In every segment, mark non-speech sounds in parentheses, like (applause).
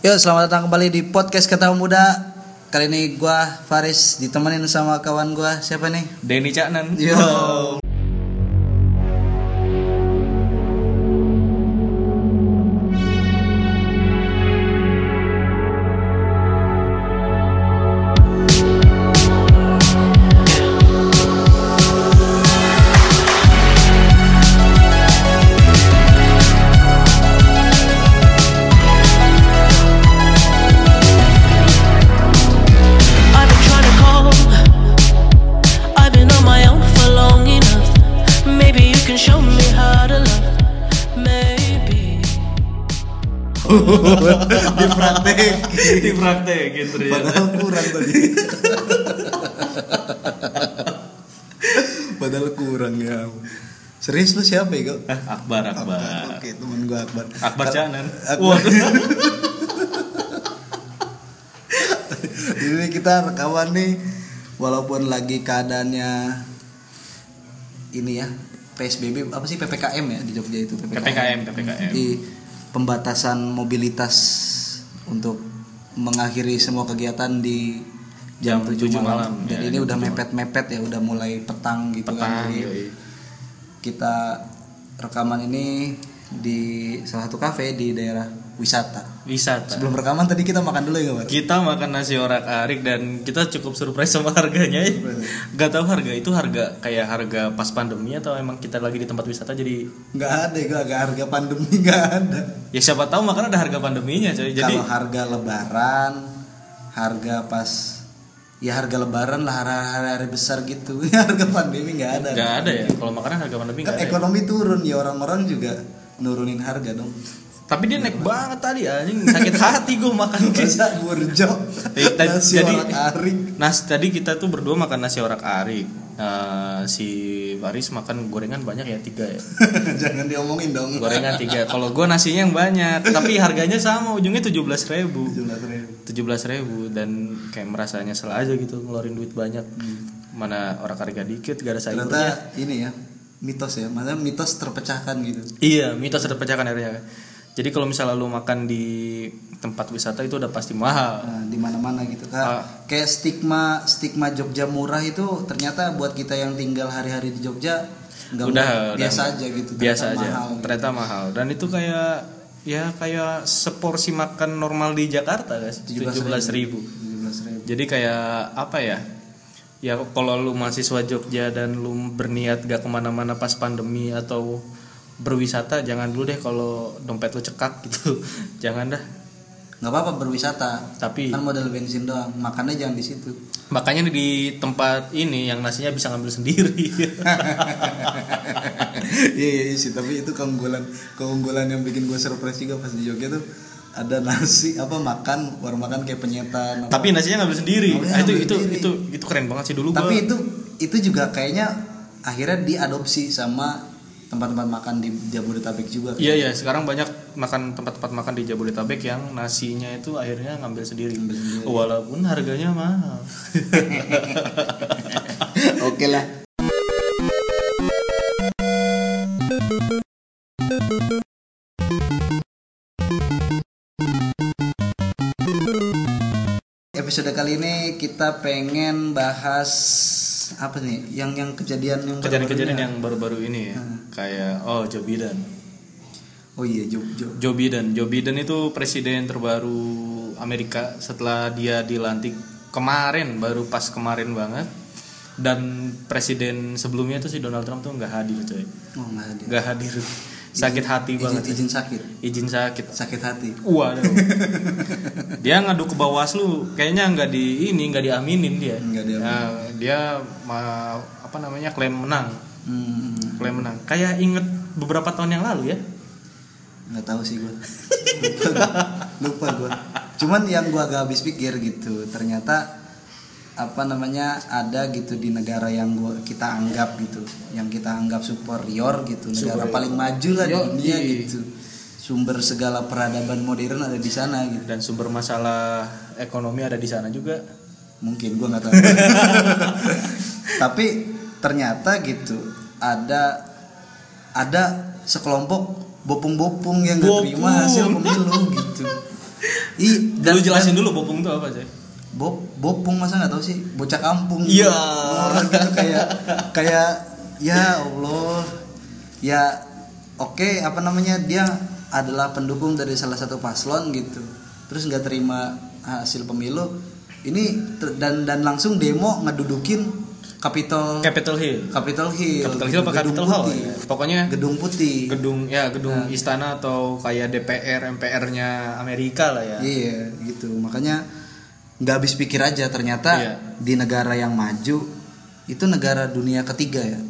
Yo, selamat datang kembali di podcast Kata Muda. Kali ini gua Faris ditemenin sama kawan gua. Siapa nih? Denny Caknan. Yo. Praktek gitu ya. Padahal kurang tadi. Padahal kurang ya. Serius lu siapa ya, Kak? Eh, Akbar, Akbar. Oke, temen gua Akbar. Akbar Caknan. Akbar. (laughs) Ini kita rekaman nih walaupun lagi keadaannya ini ya PSBB apa sih PPKM ya di Jogja itu PPKM, PPKM. Jadi pembatasan mobilitas untuk mengakhiri semua kegiatan di jam Jam 7 7 malam. malam, Dan ya, ini udah 7 mepet-mepet ya, udah mulai petang gitu kan. Petang, Jadi yoi. kita rekaman ini di salah satu kafe di daerah wisata. Wisata. Sebelum rekaman tadi kita makan dulu ya, Kabar? Kita makan nasi orak arik dan kita cukup surprise sama harganya. Gak tahu harga itu harga kayak harga pas pandemi atau emang kita lagi di tempat wisata jadi Nggak ada, gak, gak harga pandemi nggak ada. ya siapa tahu makan ada harga pandeminya coy. Jadi Kalau harga lebaran, harga pas ya harga lebaran lah hari-hari besar gitu. (laughs) harga pandemi nggak ada. nggak ada ya. Kalau makanan harga pandemi Kan ya. ekonomi turun ya orang-orang juga nurunin harga dong. Tapi dia naik banget tadi anjing sakit hati gue makan. Masa burjo, Eh, nasi jadi- orak arik. Nah tadi kita tuh berdua makan nasi orak arik. Nah, si Baris makan gorengan banyak ya tiga ya. (laughs) Jangan diomongin dong. Gorengan tiga. Kalau gue nasinya yang banyak, tapi harganya sama ujungnya tujuh belas ribu. 17.000. Tujuh belas ribu dan kayak merasa nyesel aja gitu ngeluarin duit banyak. Mana orak arik dikit, gak ada sayurnya. Ternyata ini ya mitos ya, maksudnya mitos terpecahkan gitu. Iya, mitos terpecahkan akhirnya. Jadi kalau misalnya lu makan di tempat wisata itu udah pasti mahal. Nah, di mana-mana gitu kan. Ah. Kayak stigma stigma Jogja murah itu ternyata buat kita yang tinggal hari-hari di Jogja nggak udah biasa udah aja gitu. biasa ternyata aja mahal gitu. ternyata mahal dan itu kayak ya kayak seporsi makan normal di Jakarta guys tujuh belas ribu 17.000. jadi kayak apa ya ya kalau lu mahasiswa Jogja dan lu berniat gak ke mana-mana pas pandemi atau berwisata jangan dulu deh kalau dompet lu cekak gitu. (laughs) Jangan dah. Nggak apa-apa berwisata. Tapi kan modal bensin doang makannya jangan di situ. Makanya di tempat ini yang nasinya bisa ngambil sendiri. (laughs) Iya iya sih tapi itu keunggulan keunggulan yang bikin gue surprise juga pas di Jogja tuh ada nasi apa makan warung makan kayak penyetan apa. tapi nasinya ngambil sendiri. Ngambilnya Ah, itu ngambil itu sendiri. itu itu keren banget sih dulu tapi gua- itu itu juga kayaknya akhirnya diadopsi sama tempat-tempat makan di Jabodetabek juga Iya iya. Sekarang banyak makan tempat-tempat makan di Jabodetabek yang nasinya itu akhirnya ngambil sendiri. Walaupun harganya mahal. (laughs) oke lah. Episode kali ini kita pengen bahas apa nih yang yang kejadian yang Kejadian-kejadian baru-barunya. yang baru-baru ini ya. Kayak oh Joe Biden. oh iya Joe Joe Joe Biden. Joe Biden itu presiden terbaru Amerika setelah dia dilantik kemarin baru pas kemarin banget. Dan presiden sebelumnya itu si Donald Trump tuh nggak hadir coy. oh nggak ada Nggak hadir. Sakit hati izin, banget. izin sakit Izin sakit. sakit hati Waduh. (laughs) dia ngadu ke Bawaslu, kayaknya nggak di ini nggak diaminin dia. Nggak diaminin. Nah, dia ma- apa namanya klaim menang, hmm, klaim menang. Kayak inget beberapa tahun yang lalu ya. nggak tahu sih gue (laughs) lupa, lupa gue cuman yang gue agak habis pikir gitu ternyata apa namanya ada gitu di negara yang gua kita anggap gitu yang kita anggap superior gitu negara Superior. paling maju lah di dunia gitu sumber segala peradaban modern ada di sana gitu Dan sumber masalah ekonomi ada di sana juga. mungkin gue nggak tahu (laughs) tapi ternyata gitu ada ada sekelompok bopung-bopung yang gak terima hasil pemilu gitu (laughs) Ih, Lu jelasin dulu bopung itu apa sih? Bob bopung masa nggak tahu sih bocah kampung Iya. orang gitu kayak kayak ya Allah ya oke apa namanya dia adalah pendukung dari salah satu paslon gitu terus nggak terima hasil pemilu ini dan dan langsung demo ngedudukin Capitol Capitol Hill. Capitol Hill Capitol Hill apa Capitol Hall? putih. ya? Pokoknya gedung putih gedung ya gedung istana atau kayak DPR MPR-nya Amerika lah ya. Iya gitu makanya nggak habis pikir aja ternyata Iya. di negara yang maju itu negara dunia ketiga ya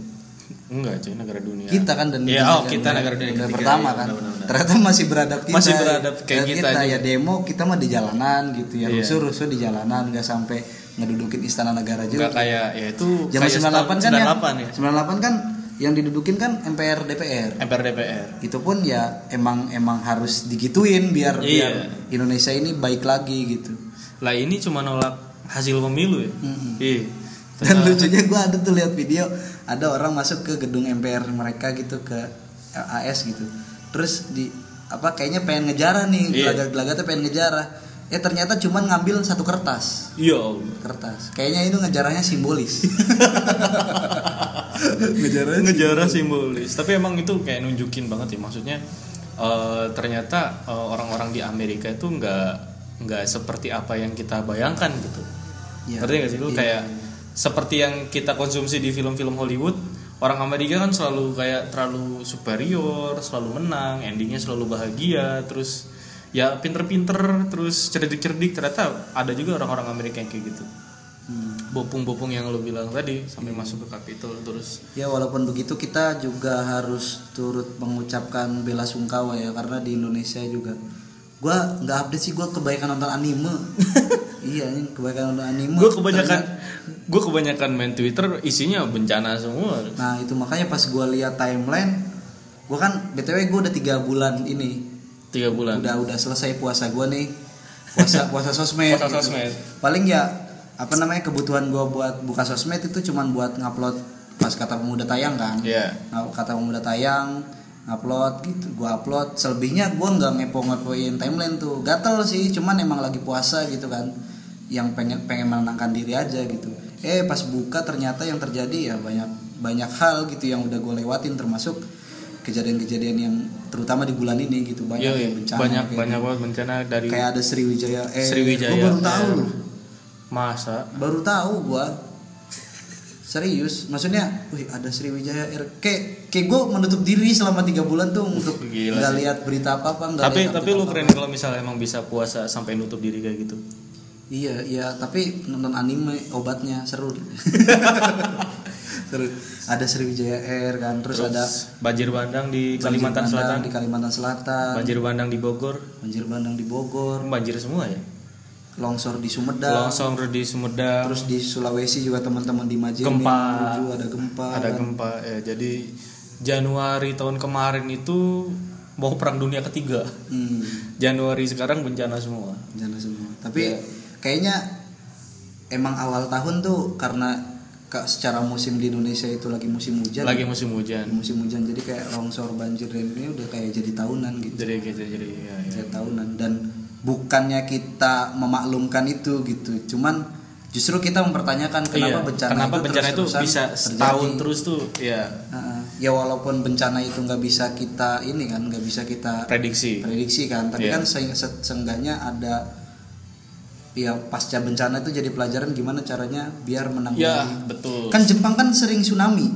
Enggak, cuy, negara dunia. kita kan dan Iya, oh, kita negara dunia ketiga, pertama iya, kan benar-benar. ternyata masih beradab kita Masih beradab kayak kita juga. ya demo kita mah di jalanan gitu ya Iya. rusuh rusuh di jalanan nggak sampai ngedudukin istana negara Enggak juga kayak ya itu zaman kayak 98 kan 98 ya. 98 kan yang didudukin kan MPR DPR MPR DPR. itu pun ya emang emang harus digituin biar Iya. biar Indonesia ini baik lagi gitu Lah ini cuma nolak hasil pemilu ya. Mm-mm. Iya. dan lucunya gue ada tuh lihat video ada orang masuk ke gedung MPR mereka gitu ke AS gitu terus di apa kayaknya pengen ngejarah nih Iya. gelagat-gelagatnya pengen ngejarah ya ternyata cuman ngambil satu kertas Iya. Allah. kertas kayaknya itu ngejarahnya simbolis (laughs) ngejarahnya Ngejarah simbolis. Tapi emang itu kayak nunjukin banget ya maksudnya eh, ternyata eh, orang-orang di Amerika itu nggak nggak seperti apa yang kita bayangkan gitu. Iya. Ngerti gak sih lu Iya. kayak seperti yang kita konsumsi di film-film Hollywood orang Amerika kan selalu kayak terlalu superior selalu menang endingnya selalu bahagia terus ya pinter-pinter terus cerdik-cerdik ternyata ada juga orang-orang Amerika yang kayak gitu Hmm. bopung-bopung yang lo bilang tadi sampai masuk ke Capitol terus Ya walaupun begitu kita juga harus turut mengucapkan bela sungkawa ya karena di Indonesia juga gua nggak update sih gua kebaikan nonton anime. (laughs) Iya ini kebaikan nonton anime. Gue kebanyakan gue kebanyakan main Twitter isinya bencana semua. Nah itu makanya pas gua lihat timeline gua kan btw gua udah tiga bulan ini. Tiga bulan. Udah udah selesai puasa gua nih. Puasa puasa sosmed Puasa gitu. sosmed. paling ya apa namanya kebutuhan gua buat buka sosmed itu cuman buat ngupload pas kata pemuda tayang kan. Iya. Nah, kata pemuda tayang upload gitu gua upload. Selebihnya gua nggak ngepo ngepoin timeline tuh. Gatel sih cuman emang lagi puasa gitu kan. Yang pengen pengen menenangkan diri aja gitu. Eh pas buka ternyata yang terjadi ya banyak banyak hal gitu yang udah gue lewatin termasuk kejadian-kejadian yang terutama di bulan ini gitu. Banyak Iya, ya iya. bencana banyak kayak banyak gitu. banget bencana dari kayak ada Sriwijaya. Eh Sriwijaya, gua baru tahu eh. loh. Masa? Baru tahu gua serius? Maksudnya wih ada Sriwijaya Air kayak kayak gue menutup diri selama tiga bulan tuh untuk (laughs) Gila nggak lihat berita apa apa nggak tapi tapi lu keren kalau misalnya emang bisa puasa sampai nutup diri kayak gitu. Iya iya tapi nonton anime obatnya seru. (laughs) Seru. Ada Sriwijaya Air kan terus, ada banjir bandang di Kalimantan bandang Selatan. di Kalimantan Selatan. Banjir bandang di Bogor. Banjir bandang di Bogor. Banjir semua ya longsor di Sumedang longsor di Sumedang terus di Sulawesi juga teman-teman di Majene Gempa. Ada gempa ada kan. gempa ya jadi Januari tahun kemarin itu mau perang dunia ketiga hmm. Januari sekarang bencana semua bencana semua tapi Iya. kayaknya emang awal tahun tuh karena ka- secara musim di Indonesia itu lagi musim hujan lagi musim hujan musim hujan jadi kayak longsor banjir dan ini udah kayak jadi tahunan gitu jadi gitu jadi ya, ya. jadi tahunan dan bukannya kita memaklumkan itu gitu. Cuman justru kita mempertanyakan kenapa Iya, bencana kenapa itu bencana itu bisa terjadi. setahun terus tuh ya Heeh. ya walaupun bencana itu nggak bisa kita ini kan nggak bisa kita prediksi. prediksi kan. Tapi Iya. kan se se- seenggaknya ada ya pasca bencana itu jadi pelajaran gimana caranya biar menanggulangi ya betul. Kan Jepang kan sering tsunami.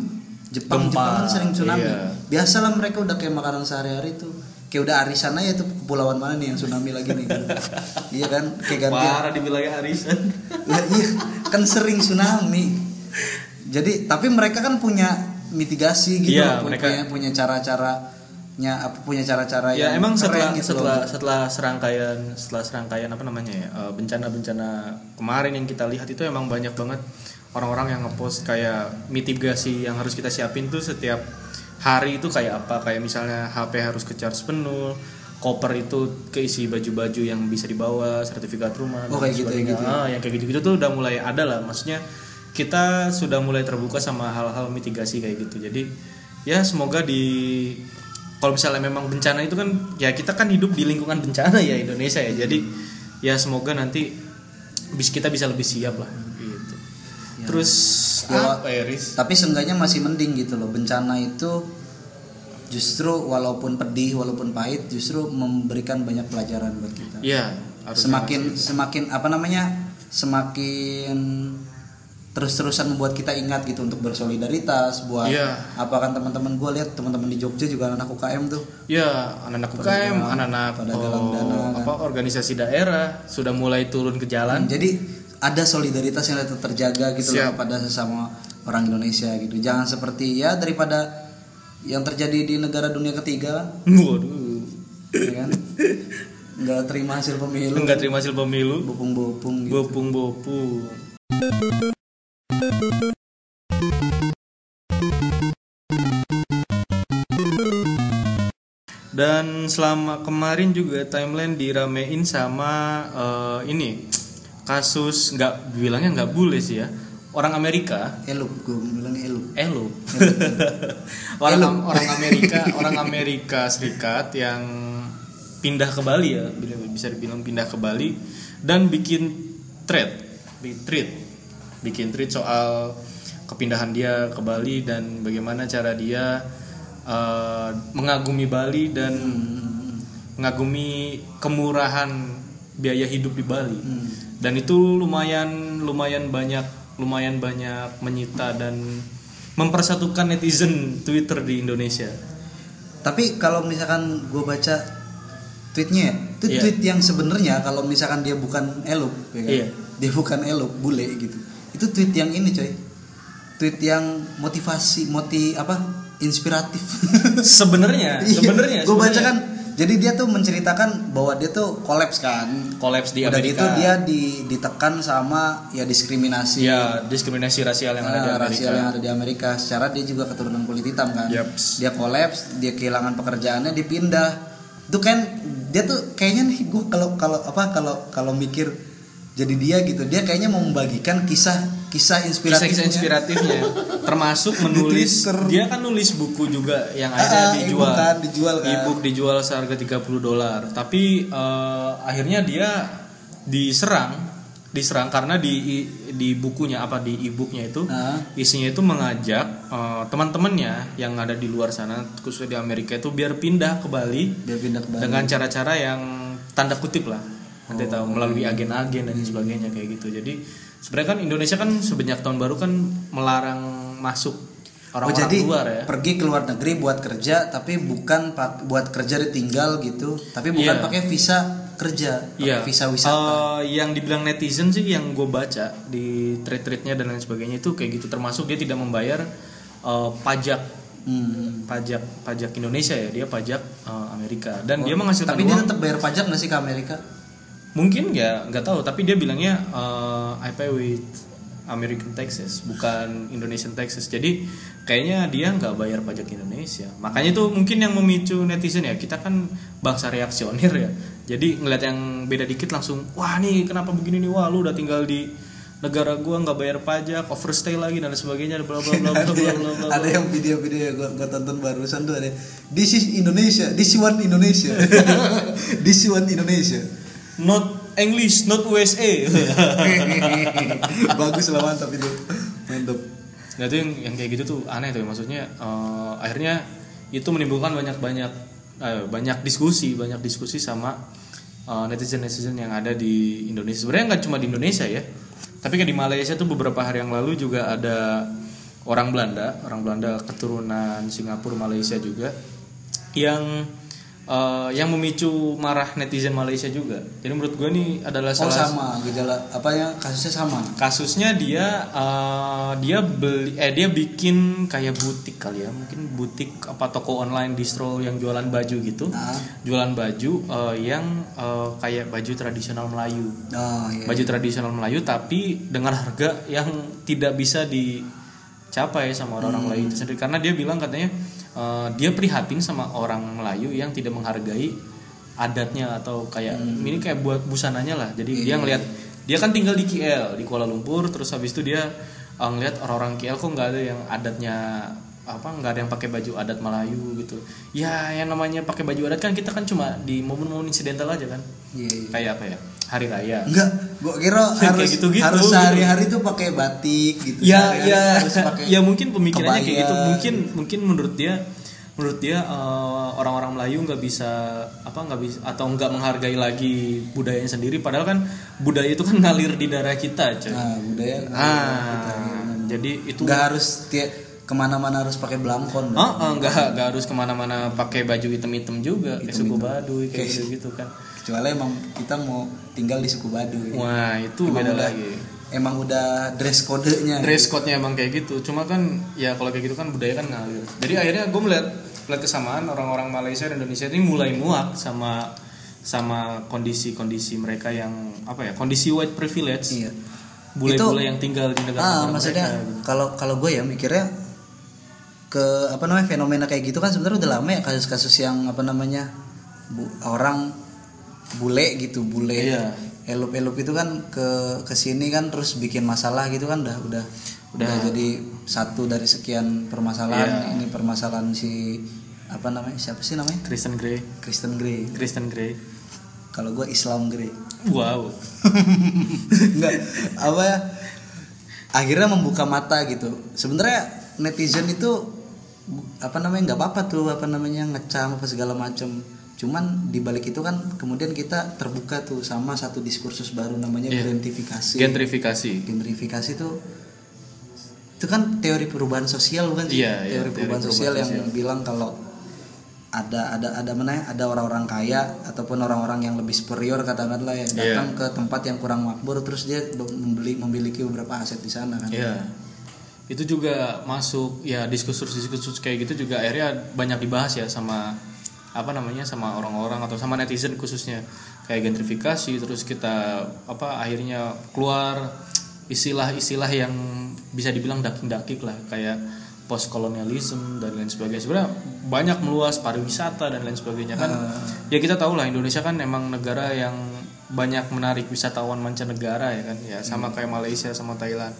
Jepang Gempa, Jepang kan sering tsunami. iya. biasalah mereka udah kayak makanan sehari-hari tuh kayak udah arisan aja tuh kepulauan mana nih yang tsunami lagi nih iya kan? Kayak gantian parah di wilayah arisan. Ya, iya. Kan sering tsunami. Jadi tapi mereka kan punya mitigasi gitu Iya, punya, mereka- punya punya cara-caranya apa punya cara-cara ya yang emang setelah gitu setelah loh. setelah serangkaian setelah serangkaian apa namanya ya eh, bencana-bencana kemarin yang kita lihat itu emang banyak banget orang-orang yang ngepost kayak mitigasi yang harus kita siapin tuh setiap hari itu kayak apa? Kayak misalnya HP harus ke charge penuh koper itu keisi baju-baju yang bisa dibawa sertifikat rumah Oh, kayak gitu, gitu. Ah, yang kayak gitu-gitu tuh udah mulai ada lah. Maksudnya kita sudah mulai terbuka sama hal-hal mitigasi kayak gitu. Jadi ya semoga di kalau misalnya memang bencana itu kan ya kita kan hidup di lingkungan bencana ya Indonesia ya. Jadi ya semoga nanti bis kita bisa lebih siap lah gitu. Terus Ya, apa ya Riz? tapi seenggaknya masih mending gitu loh. Bencana itu justru walaupun pedih walaupun pahit justru memberikan banyak pelajaran buat kita ya semakin semakin apa namanya semakin terus-terusan membuat kita ingat gitu untuk bersolidaritas buat Iya. apa kan teman-teman gue lihat teman-teman di Jogja juga anak UKM tuh Ya, anak-anak UKM, anak-anak pada oh, dana, kan. apa organisasi daerah sudah mulai turun ke jalan. jadi ada solidaritas yang tetap terjaga gitu Siap. loh pada sesama orang Indonesia gitu jangan seperti ya daripada yang terjadi di negara dunia ketiga kan Waduh. ya kan nggak terima hasil pemilu Enggak terima hasil pemilu. bopung-bopung gitu. Bopung-bopung. Dan selama kemarin juga timeline diramein sama eh, ini kasus nggak bilangnya nggak boleh sih ya orang Amerika? Elup gue bilang elup. Elo. (laughs) orang orang Amerika, orang Amerika Serikat yang pindah ke Bali ya, bisa dibilang pindah ke Bali dan bikin thread, bikin tweet, bikin tweet soal kepindahan dia ke Bali dan bagaimana cara dia eh, mengagumi Bali dan mengagumi kemurahan biaya hidup di Bali. Dan itu lumayan lumayan banyak lumayan banyak menyita dan mempersatukan netizen Twitter di Indonesia. Tapi kalau misalkan gue baca tweetnya ya, itu Iya. tweet yang sebenarnya kalau misalkan dia bukan elup, ya kan? Iya. dia bukan elup, bule gitu. Itu tweet yang ini coy, tweet yang motivasi, moti apa, inspiratif. Sebenarnya, (laughs) Iya, sebenarnya gue baca sebenarnya. kan, jadi dia tuh menceritakan bahwa dia tuh kolaps kan. kolaps di Udah Amerika. gitu dia di, ditekan sama ya diskriminasi. ya diskriminasi rasial yang ada di Nah, Amerika. rasial yang ada di Amerika secara dia juga keturunan kulit hitam kan Yaps. dia kolaps dia kehilangan pekerjaannya dia pindah itu kan dia tuh kayaknya nih gue kalau kalau apa kalau kalau mikir jadi dia gitu dia kayaknya mau membagikan kisah kisah inspiratifnya Kisah-kisah inspiratifnya termasuk menulis dia kan nulis buku juga yang Ah, akhirnya ah, dijual. e-book kan, dijual kan. E-book dijual seharga 30 dolar. Tapi eh, akhirnya dia diserang, diserang karena di di bukunya apa di e-booknya itu Ah. isinya itu mengajak eh, teman-temannya yang ada di luar sana khususnya di Amerika itu biar pindah ke Bali dia pindah ke Bali dengan cara-cara yang tanda kutip lah nanti Oh, tahu melalui agen-agen dan sebagainya kayak gitu. Jadi sebenarnya kan Indonesia kan sebanyak tahun baru kan melarang masuk Oh orang-orang jadi luar ya. pergi ke luar negeri buat kerja tapi bukan pak- buat kerja ditinggal gitu. Tapi bukan Iya. pakai visa kerja pakai Iya, visa wisata. Eh, yang dibilang netizen sih yang gue baca di tweet-tweetnya dan lain sebagainya itu kayak gitu. Termasuk dia tidak membayar eh, pajak. Hmm. pajak pajak Indonesia ya dia pajak eh, Amerika. Dan dia menghasilkan tapi dia uang. tetap bayar pajak nggak sih ke Amerika mungkin ya nggak tahu tapi dia bilangnya eh, I pay with American taxes bukan Indonesian taxes. Jadi kayaknya dia nggak bayar pajak Indonesia. Makanya itu mungkin yang memicu netizen ya. Kita kan bangsa reaksioner ya. Jadi ngeliat yang beda dikit langsung wah nih kenapa begini nih? Wah lu udah tinggal di negara gua nggak bayar pajak overstay lagi dan sebagainya bla bla bla bla ada bla yang, bla bla. ada yang video-video yang gua, gua tonton barusan tuh ada this is Indonesia this one Indonesia. (laughs) This one Indonesia not English not USA (laughs) bagus lah mantap itu. Mantap. Nah itu yang, yang kayak gitu tuh aneh tuh maksudnya eh, akhirnya itu menimbulkan banyak banyak eh, banyak diskusi banyak diskusi sama netizen netizen yang ada di Indonesia. Sebenarnya nggak cuma di Indonesia ya tapi kayak di Malaysia tuh beberapa hari yang lalu juga ada orang Belanda orang Belanda keturunan Singapura Malaysia juga yang eh, yang memicu marah netizen Malaysia juga. Jadi menurut gue nih adalah oh salah sama. Gejala apa ya kasusnya sama? Kasusnya dia eh, dia beli eh dia bikin kayak butik kali ya. Mungkin butik apa toko online distro yang jualan baju gitu. Ah. jualan baju eh, yang eh, kayak baju tradisional Melayu. Oh iya baju tradisional Melayu tapi dengan harga yang tidak bisa dicapai sama orang-orang Melayu itu sendiri. Karena dia bilang katanya eh, dia prihatin sama orang Melayu yang tidak menghargai adatnya atau kayak ini kayak buat busananya lah. Jadi dia ngelihat dia kan tinggal di KL di Kuala Lumpur terus habis itu dia eh, ngelihat orang-orang KL kok nggak ada yang adatnya apa nggak ada yang pakai baju adat Melayu gitu. Ya yang namanya pakai baju adat kan kita kan cuma di momen-momen insidental aja kan. Iya, iya. kayak apa ya hari raya Enggak, gua kira (laughs) Kayak harus gitu-gitu. harus sehari-hari tuh pakai batik gitu. ya ya harus pakai ya mungkin pemikirannya kayak gitu kebaya. mungkin mungkin menurut dia menurut dia eh, orang-orang Melayu nggak bisa apa nggak bisa atau nggak menghargai lagi budayanya sendiri padahal kan budaya itu kan ngalir di darah kita coy. Nah, budaya ah jadi itu nggak harus tiap ke mana-mana harus pakai belangkon. Oh, oh, nggak nggak harus ke mana-mana pakai baju hitam-hitam juga kayak suku Baduy Kayak- gitu gitu kan Kecuali emang kita mau tinggal di suku Baduy. wah itu Emang beda udah- lagi Emang udah dress kodenya. dress code-nya emang kayak gitu cuma kan ya kalau kayak gitu kan budaya kan ngalir jadi akhirnya gue melihat melihat kesamaan orang-orang Malaysia dan Indonesia ini mulai muak sama sama kondisi-kondisi mereka yang apa ya kondisi white privilege Iya. bule-bule yang tinggal di negara, Ah, negara maksudnya mereka gitu. kalau kalau gue ya mikirnya ke apa namanya fenomena kayak gitu kan sebenarnya udah lama ya kasus-kasus yang apa namanya bu- orang bule gitu bule. Iya. elup-elup itu kan ke ke sini kan terus bikin masalah gitu kan udah udah udah jadi satu dari sekian permasalahan. Iya. ini permasalahan si apa namanya siapa sih namanya? Kristen Grey. Kristen Grey. Kristen Grey. Kalau gue Islam Grey. Wow. (laughs) Enggak apa ya akhirnya membuka mata gitu. Sebenarnya netizen itu apa namanya nggak apa-apa tuh apa namanya ngecam apa segala macam cuman di balik itu kan kemudian kita terbuka tuh sama satu diskursus baru namanya Iya. gentrifikasi gentrifikasi gentrifikasi tuh itu kan teori perubahan sosial bukan sih Iya, iya, teori teori perubahan perubahan sosial yang sosial. bilang kalau ada ada ada mana ya, ada orang-orang kaya ataupun orang-orang yang lebih superior katakanlah ya Iya. datang ke tempat yang kurang makmur terus dia membeli memiliki beberapa aset di sana kan Iya. Itu juga masuk ya diskursus-diskursus kayak gitu juga akhirnya banyak dibahas ya sama apa namanya sama orang-orang atau sama netizen khususnya. Kayak gentrifikasi terus kita apa akhirnya keluar istilah-istilah yang bisa dibilang dakik-dakik lah. Kayak post kolonialisme dan lain sebagainya. Sebenarnya banyak meluas pariwisata dan lain sebagainya. Kan ya kita tahu lah Indonesia kan emang negara yang banyak menarik wisatawan mancanegara ya kan. Ya sama kayak Malaysia sama Thailand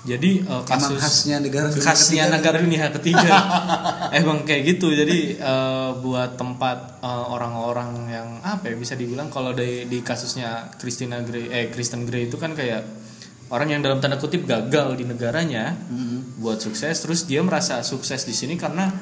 jadi emang kasus khasnya negara dunia khasnya ketiga. negara dunia ketiga (laughs) emang kayak gitu jadi eh, buat tempat eh, orang-orang yang apa ya bisa dibilang kalau di di kasusnya Christina Grey eh Kristen Grey itu kan kayak orang yang dalam tanda kutip gagal di negaranya Mhm. buat sukses terus dia merasa sukses di sini karena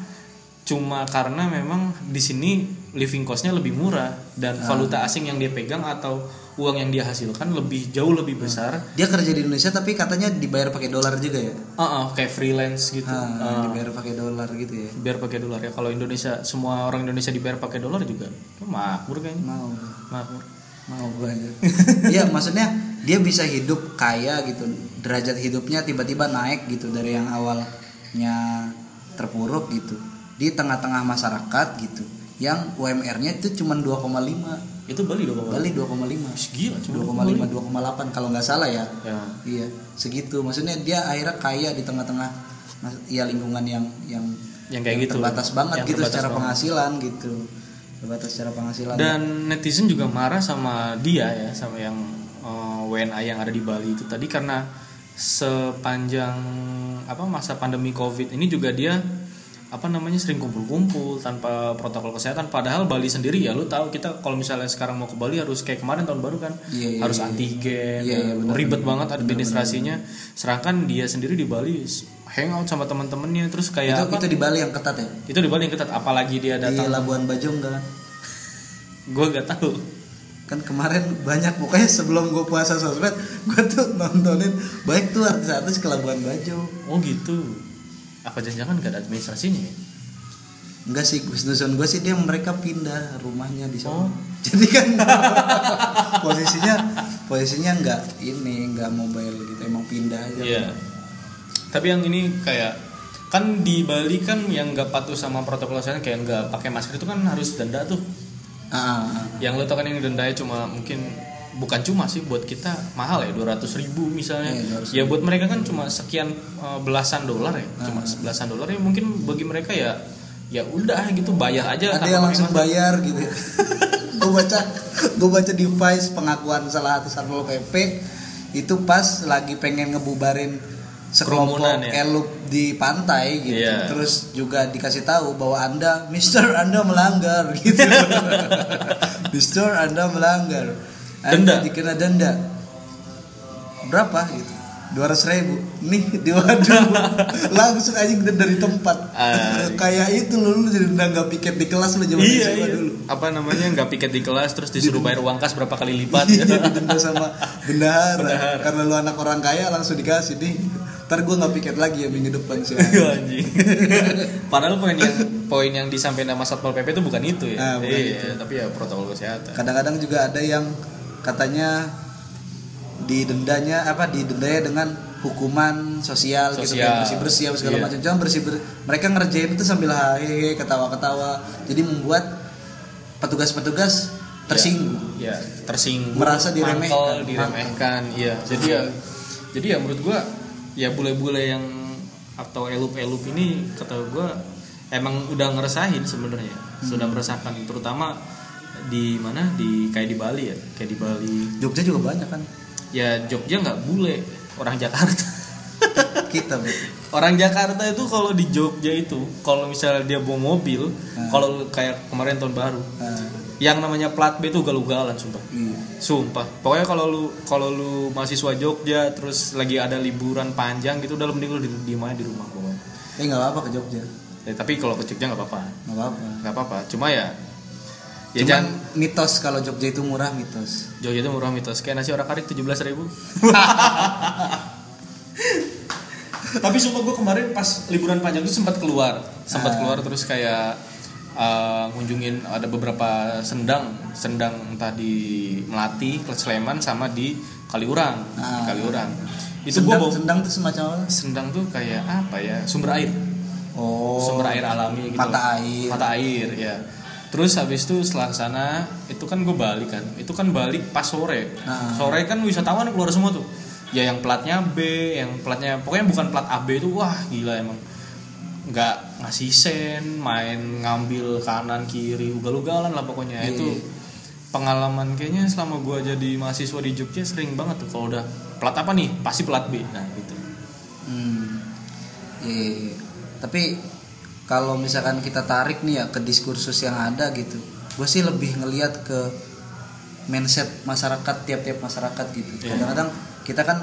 cuma karena memang di sini living costnya lebih murah dan Ah. valuta asing yang dia pegang atau uang yang dia hasilkan lebih jauh lebih besar. Dia kerja di Indonesia tapi katanya dibayar pakai dolar juga ya? Ah, ah, kayak freelance gitu. Ah, dibayar pakai dolar gitu ya? Biar pakai dolar ya. Kalau Indonesia semua orang Indonesia dibayar pakai dolar juga ya makmur kayaknya. Mau. Makmur. Mau banget (laughs) Iya maksudnya dia bisa hidup kaya gitu derajat hidupnya tiba-tiba naik gitu dari yang awalnya terpuruk gitu di tengah-tengah masyarakat gitu yang UMR-nya itu cuma 2,5 itu Bali dong Bali 2,5 gila cuma 2,5 2,8 kalau nggak salah ya. Ya. Iya segitu. Maksudnya dia akhirnya kaya di tengah-tengah ya lingkungan yang yang Yang kayak gitu. terbatas banget Yang gitu terbatas secara banget. penghasilan gitu. Terbatas secara penghasilan. Dan netizen juga marah sama dia ya sama yang eh, WNA yang ada di Bali itu tadi karena sepanjang apa masa pandemi Covid ini juga dia apa namanya sering kumpul-kumpul tanpa protokol kesehatan. Padahal Bali sendiri ya lu tahu kita kalau misalnya sekarang mau ke Bali harus kayak kemarin tahun baru kan Iya, iya, harus iya. antigen Iya, iya, benar, ribet banget administrasinya. Sedangkan dia sendiri di Bali hangout sama teman-temannya terus itu kayak apa? itu di Bali yang ketat ya? Itu di Bali yang ketat apalagi dia di datang Labuan Bajo enggak? Gue gak tahu. Kan kemarin banyak pokoknya sebelum gue puasa sosmed gue tuh nontonin baik tuh artis-artis ke Labuan Bajo. Oh gitu. Apa jangan-jangan gak ada administrasinya ya? enggak sih Gus Dusun gue sih dia mereka pindah rumahnya di Oh. sana (laughs) jadi kan (laughs) posisinya posisinya enggak ini enggak mobile gitu emang pindah aja Iya. Tapi yang ini kayak kan di Bali kan yang nggak patuh sama protokol kesehatan kayak nggak pakai masker itu kan harus denda tuh. Ah, ah, ah. Yang lo tau kan ini dendanya cuma mungkin bukan cuma sih buat kita mahal ya 200 ribu misalnya. 200 ya buat mereka kan cuma sekian eh, belasan dolar ya. Cuma Ah. belasan dolar ya mungkin bagi mereka ya ya udah gitu bayar aja ada yang langsung bayar gitu (laughs) gue baca gue baca device pengakuan salah satu satpol pp itu pas lagi pengen ngebubarin sekelompok ya? elup di pantai gitu. Iya. terus juga dikasih tahu bahwa anda Mister anda melanggar gitu. (laughs) (laughs) Mister anda melanggar Denda? dikena denda berapa gitu dua ribu nih (laughs) di waduh langsung aja dari tempat kayak itu lu, lu jadi nggak piket di kelas lu zaman iya, iya. dulu apa namanya nggak piket di kelas terus (laughs) disuruh bayar uang kas berapa kali lipat Iya, didenda sama bendahara. Bendahara. karena lu anak orang kaya langsung dikasih nih ntar gue nggak piket lagi ya minggu depan sih (laughs) Iya, anjing. Padahal poin yang poin yang disampaikan sama Satpol PP itu bukan itu ya. Ah, bukan iya, tapi ya protokol kesehatan. kadang-kadang juga ada yang katanya didendanya apa didendanya dengan hukuman sosial, gitu Sosial. kayak bersih bersih apa segala Iya. macam cuma bersih ber- mereka ngerjain itu sambil hehehe ketawa ketawa jadi membuat petugas-petugas tersinggung Ya, tersinggung, Merasa diremehkan. mangkel, diremehkan, iya. Jadi ya jadi ya menurut gua ya bule-bule yang atau elup-elup ini kata gua emang udah ngeresahin sebenarnya. Sudah meresahkan terutama di mana di kayak di Bali ya, kayak di Bali. Jogja juga banyak kan Ya Jogja nggak bule, orang Jakarta. (laughs) kita berarti. Orang Jakarta itu kalau di Jogja itu, kalau misalnya dia bawa mobil, kalau kayak kemarin tahun baru, Nah, yang namanya plat B itu ugal-ugalan sumpah. iya Sumpah. Pokoknya kalau lu kalau lu mahasiswa Jogja terus lagi ada liburan panjang gitu udah lu mending lu di, diem aja di rumah pokoknya. eh nggak apa-apa ke Jogja Ya, tapi kalau ke Jogja nggak apa-apa. nggak apa-apa Nggak apa-apa. Cuma ya ya Cuman jangan mitos kalau Jogja itu murah mitos. Jogja itu murah mitos kayak nasi orak arik 17.000 ribu (laughs) tapi sumpah gue kemarin pas liburan panjang itu sempat keluar sempat Ah. keluar terus kayak uh, ngunjungin ada beberapa sendang sendang entah di Melati Sleman sama di Kaliurang Ah. Kaliurang itu Sendang, bawa sendang tuh semacam apa? sendang tuh kayak apa ya sumber air Oh. sumber air alami gitu Mata air. mata air ya terus habis itu setelah sana itu kan gue balik kan itu kan balik pas sore Nah. sore kan wisatawan keluar semua tuh ya yang platnya B yang platnya pokoknya bukan plat AB itu wah gila emang nggak ngasih sen main ngambil kanan kiri ugal-ugalan lah pokoknya Iya. itu pengalaman kayaknya selama gue jadi mahasiswa di Jogja sering banget tuh kalau udah plat apa nih pasti plat B nah gitu Hmm. Iya. Tapi kalau misalkan kita tarik nih ya ke diskursus yang ada gitu, gue sih lebih ngelihat ke mindset masyarakat tiap-tiap masyarakat gitu. Iya. Kadang-kadang kita kan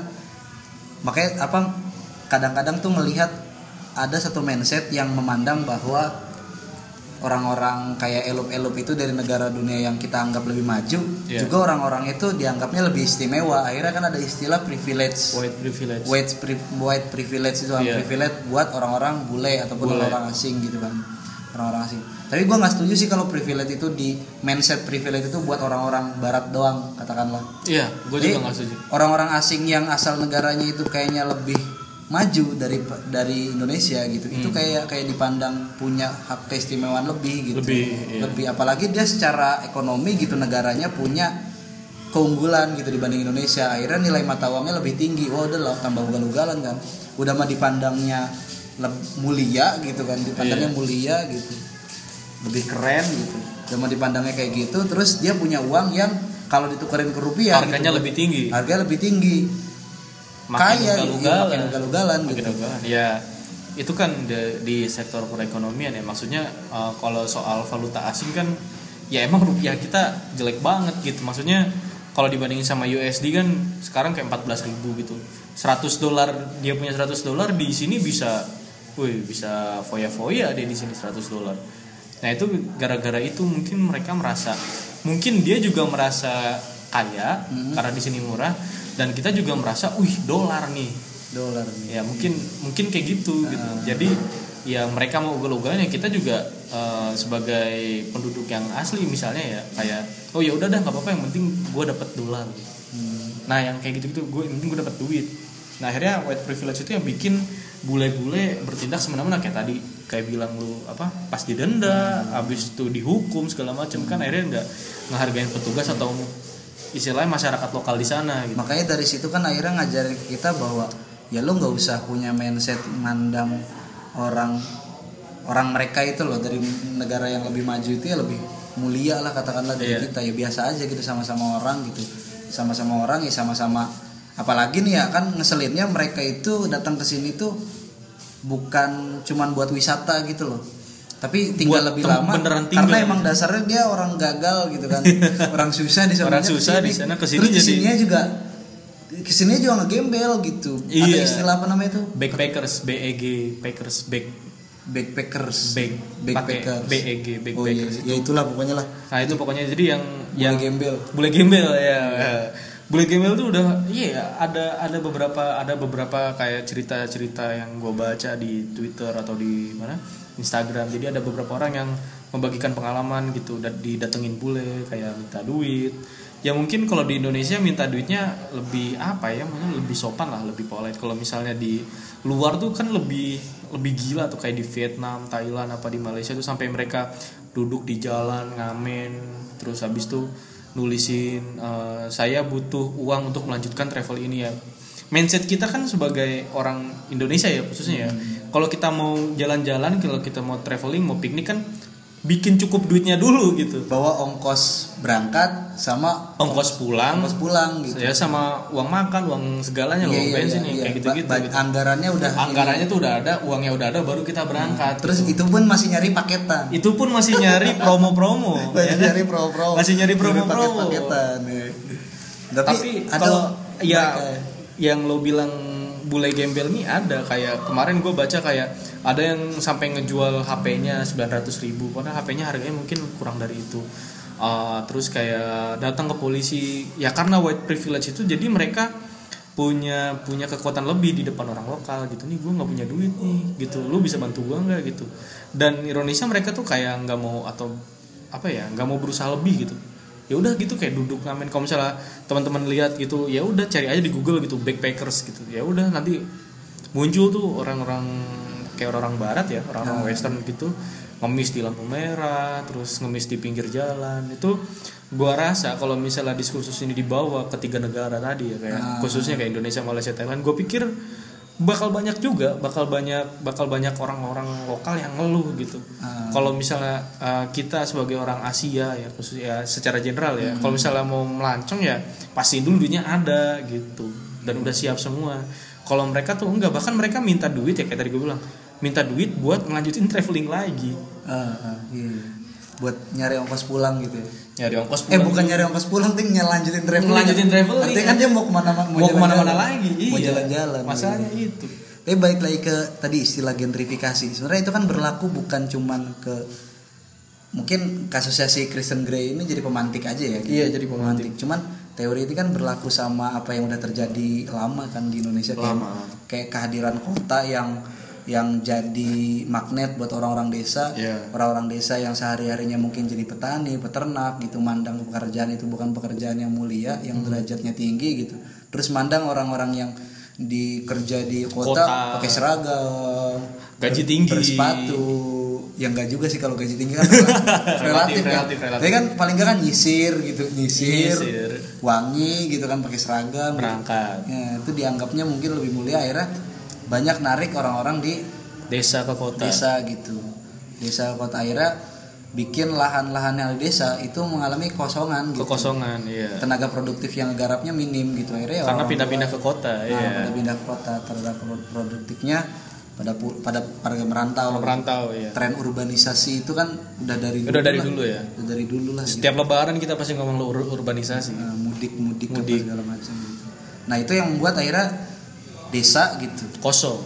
makanya apa? Kadang-kadang tuh melihat ada satu mindset yang memandang bahwa orang-orang kayak elup-elup itu dari negara dunia yang kita anggap lebih maju, Iya. juga orang-orang itu dianggapnya lebih istimewa. Akhirnya kan ada istilah privilege white privilege white pri- white privilege itu Iya. privilege buat orang-orang bule ataupun Bule. orang asing gitu kan orang-orang asing tapi gue nggak setuju sih kalau privilege itu di mindset privilege itu buat orang-orang barat doang katakanlah iya gue juga nggak setuju orang-orang asing yang asal negaranya itu kayaknya lebih maju dari dari Indonesia gitu. Itu kayak kayak dipandang punya hak keistimewaan lebih gitu. Hmm. Lebih, iya. lebih apalagi dia secara ekonomi gitu negaranya punya keunggulan gitu dibanding Indonesia. Akhirnya nilai mata uangnya lebih tinggi. Wah udah lah tambah ugal-ugalan kan. Udah mah dipandangnya mulia gitu kan dipandangnya Iya. mulia gitu. Lebih keren gitu. Udah mah dipandangnya kayak gitu terus dia punya uang yang kalau ditukerin ke rupiah harganya gitu, lebih tinggi. Harganya lebih tinggi kaya gitu, ugal-ugalan. makin ugal-ugalan Makin gitu. ugalan. ya itu kan di, di sektor perekonomian ya. Maksudnya uh, kalau soal valuta asing kan ya emang rupiah kita jelek banget gitu. Maksudnya kalau dibandingin sama USD kan sekarang kayak 14.000 ribu gitu. 100 dolar dia punya 100 dolar di sini bisa wih bisa foya-foya dia di sini 100 dolar. Nah itu gara-gara itu mungkin mereka merasa mungkin dia juga merasa kaya karena di sini murah dan kita juga merasa wih dolar nih. Dolar nih. Ya mungkin mungkin kayak gitu gitu. Jadi ya mereka mau ugal-ugalan ya kita juga eh, sebagai penduduk yang asli misalnya ya kayak oh ya udah dah nggak apa-apa yang penting gue dapet dolar. Nah yang kayak gitu gitu gue penting gue dapet duit. Nah akhirnya white privilege itu yang bikin bule-bule bertindak semena-mena kayak tadi kayak bilang lu apa pas didenda habis itu dihukum segala macam kan akhirnya nggak ngehargain petugas atau istilahnya masyarakat lokal di sana gitu. Makanya dari situ kan akhirnya ngajarin kita bahwa ya lo nggak usah punya mindset mandang orang orang mereka itu loh. Dari negara yang lebih maju itu ya lebih mulia lah katakanlah dari Iya. kita. Ya biasa aja gitu sama-sama orang gitu. Sama-sama orang ya sama-sama. Apalagi nih ya kan ngeselinnya mereka itu datang ke sini tuh bukan cuman buat wisata gitu loh tapi tinggal Buat lebih lama beneran karena tinggal. emang dasarnya dia orang gagal gitu kan. (laughs) Orang susah di sana Orang susah di sana, ke sini terus jadi- ke sininya juga ke sininya juga ngegembel gitu. Ada Iya. istilah apa namanya tuh backpackers BEG Packers back backpackers. back backpackers. BEG oh iya backpackers ya itulah pokoknya lah. Nah itu pokoknya. Jadi yang yang yang gembel. bule gembel ya. Bule gembel tuh udah iya ada ada beberapa ada beberapa kayak cerita cerita yang gue baca di Twitter atau di mana Instagram. Jadi ada beberapa orang yang membagikan pengalaman gitu dan didatengin bule kayak minta duit. Ya mungkin kalau di Indonesia minta duitnya lebih apa ya mungkin lebih sopan lah lebih polite. Kalau misalnya di luar tuh kan lebih lebih gila tuh kayak di Vietnam Thailand apa di Malaysia tuh sampai mereka duduk di jalan ngamen terus habis tuh nulisin eh, saya butuh uang untuk melanjutkan travel ini ya mindset kita kan sebagai orang Indonesia ya khususnya ya. Kalau kita mau jalan-jalan kalau kita mau traveling mau piknik kan bikin cukup duitnya dulu gitu. Bawa ongkos berangkat sama ongkos pulang. Ongkos pulang gitu. Ya sama uang makan uang segalanya loh Iya, iya, bensin iya, ya, iya. kayak gitu-gitu Ba- ba- gitu. anggarannya udah anggarannya tuh udah ada uangnya udah ada baru kita berangkat. Terus itu pun masih nyari paketan. Itu pun masih nyari (laughs) promo-promo ya masih kan? nyari pro-pro Masih nyari promo-promo. paket-paketan ya. tapi, tapi ada kalau ya mereka- yang lo bilang bule gembel nih ada kayak kemarin gue baca kayak ada yang sampai ngejual HP-nya 900 ribu padahal HP-nya harganya mungkin kurang dari itu. Uh, terus kayak datang ke polisi ya karena white privilege itu jadi mereka punya punya kekuatan lebih di depan orang lokal gitu. Nih gue nggak punya duit nih gitu. Lu bisa bantu gue nggak gitu. Dan ironisnya mereka tuh kayak nggak mau atau apa ya nggak mau berusaha lebih gitu ya udah gitu kayak duduk ngamen. Kalau misalnya teman-teman lihat gitu ya udah cari aja di Google gitu backpackers gitu. Ya udah nanti muncul tuh orang-orang kayak orang-orang barat ya orang-orang western gitu. Ngemis di lampu merah terus ngemis di pinggir jalan. Itu gua rasa kalau misalnya diskursus ini dibawa ke tiga negara tadi ya kayak khususnya kayak Indonesia Malaysia Thailand gue pikir bakal banyak juga bakal banyak bakal banyak orang-orang lokal yang ngeluh gitu. Ah. kalau misalnya uh, kita sebagai orang Asia ya khusus ya secara general ya kalau misalnya mau melancong ya pasti dulu duitnya ada gitu dan udah siap semua. Kalau mereka tuh enggak bahkan mereka minta duit ya kayak tadi gue bilang minta duit buat ngelanjutin traveling lagi. Ah, ah, iya. buat nyari ongkos pulang gitu ya nyari ongkos eh pulang bukan nyari ongkos pulang ting nyelanjutin traveling Ngelanjutin traveling. artinya kan dia mau ke mana-mana mau ke mana-mana lagi mau iya. jalan-jalan masalahnya iya. itu Tapi balik lagi ke tadi istilah gentrifikasi. Sebenarnya itu kan berlaku bukan cuman ke mungkin kasusnya si Kristen Grey ini jadi pemantik aja ya. Iya, jadi pemantik. Cuman teori ini kan berlaku sama apa yang udah terjadi lama kan di Indonesia kayak, Lama. kayak kehadiran kota yang yang jadi magnet buat orang-orang desa, Iya. orang-orang desa yang sehari-harinya mungkin jadi petani, peternak gitu, mandang pekerjaan itu bukan pekerjaan yang mulia, yang Hmm. derajatnya tinggi gitu. Terus mandang orang-orang yang di kerja di kota, Kota. pakai seragam, Gaji tinggi. bersepatu, yang enggak juga sih kalau gaji tinggi kan relatif, (laughs) relatif, kan. relatif, relatif. Tapi kan paling enggak kan nyisir gitu, nyisir, Nyisir. wangi gitu kan pakai seragam. gitu. berangkat Ya, itu dianggapnya mungkin lebih mulia akhirnya banyak narik orang-orang di desa ke kota desa gitu. Desa kota akhirnya bikin lahan-lahan yang di desa itu mengalami kosongan gitu. kekosongan iya Tenaga produktif yang garapnya minim gitu akhirnya ya karena pindah-pindah ke kota Nah, iya pada pindah ke kota tenaga pro- produktifnya pada pada pada merantau. merantau iya Tren urbanisasi itu kan udah dari Udah dari lah. dulu ya? Udah dari dulu lah. gitu. setiap lebaran kita pasti ngomong ur- urbanisasi Nah, mudik mudik, Mudik. segala macam gitu. Nah itu yang membuat akhirnya desa gitu. Kosong.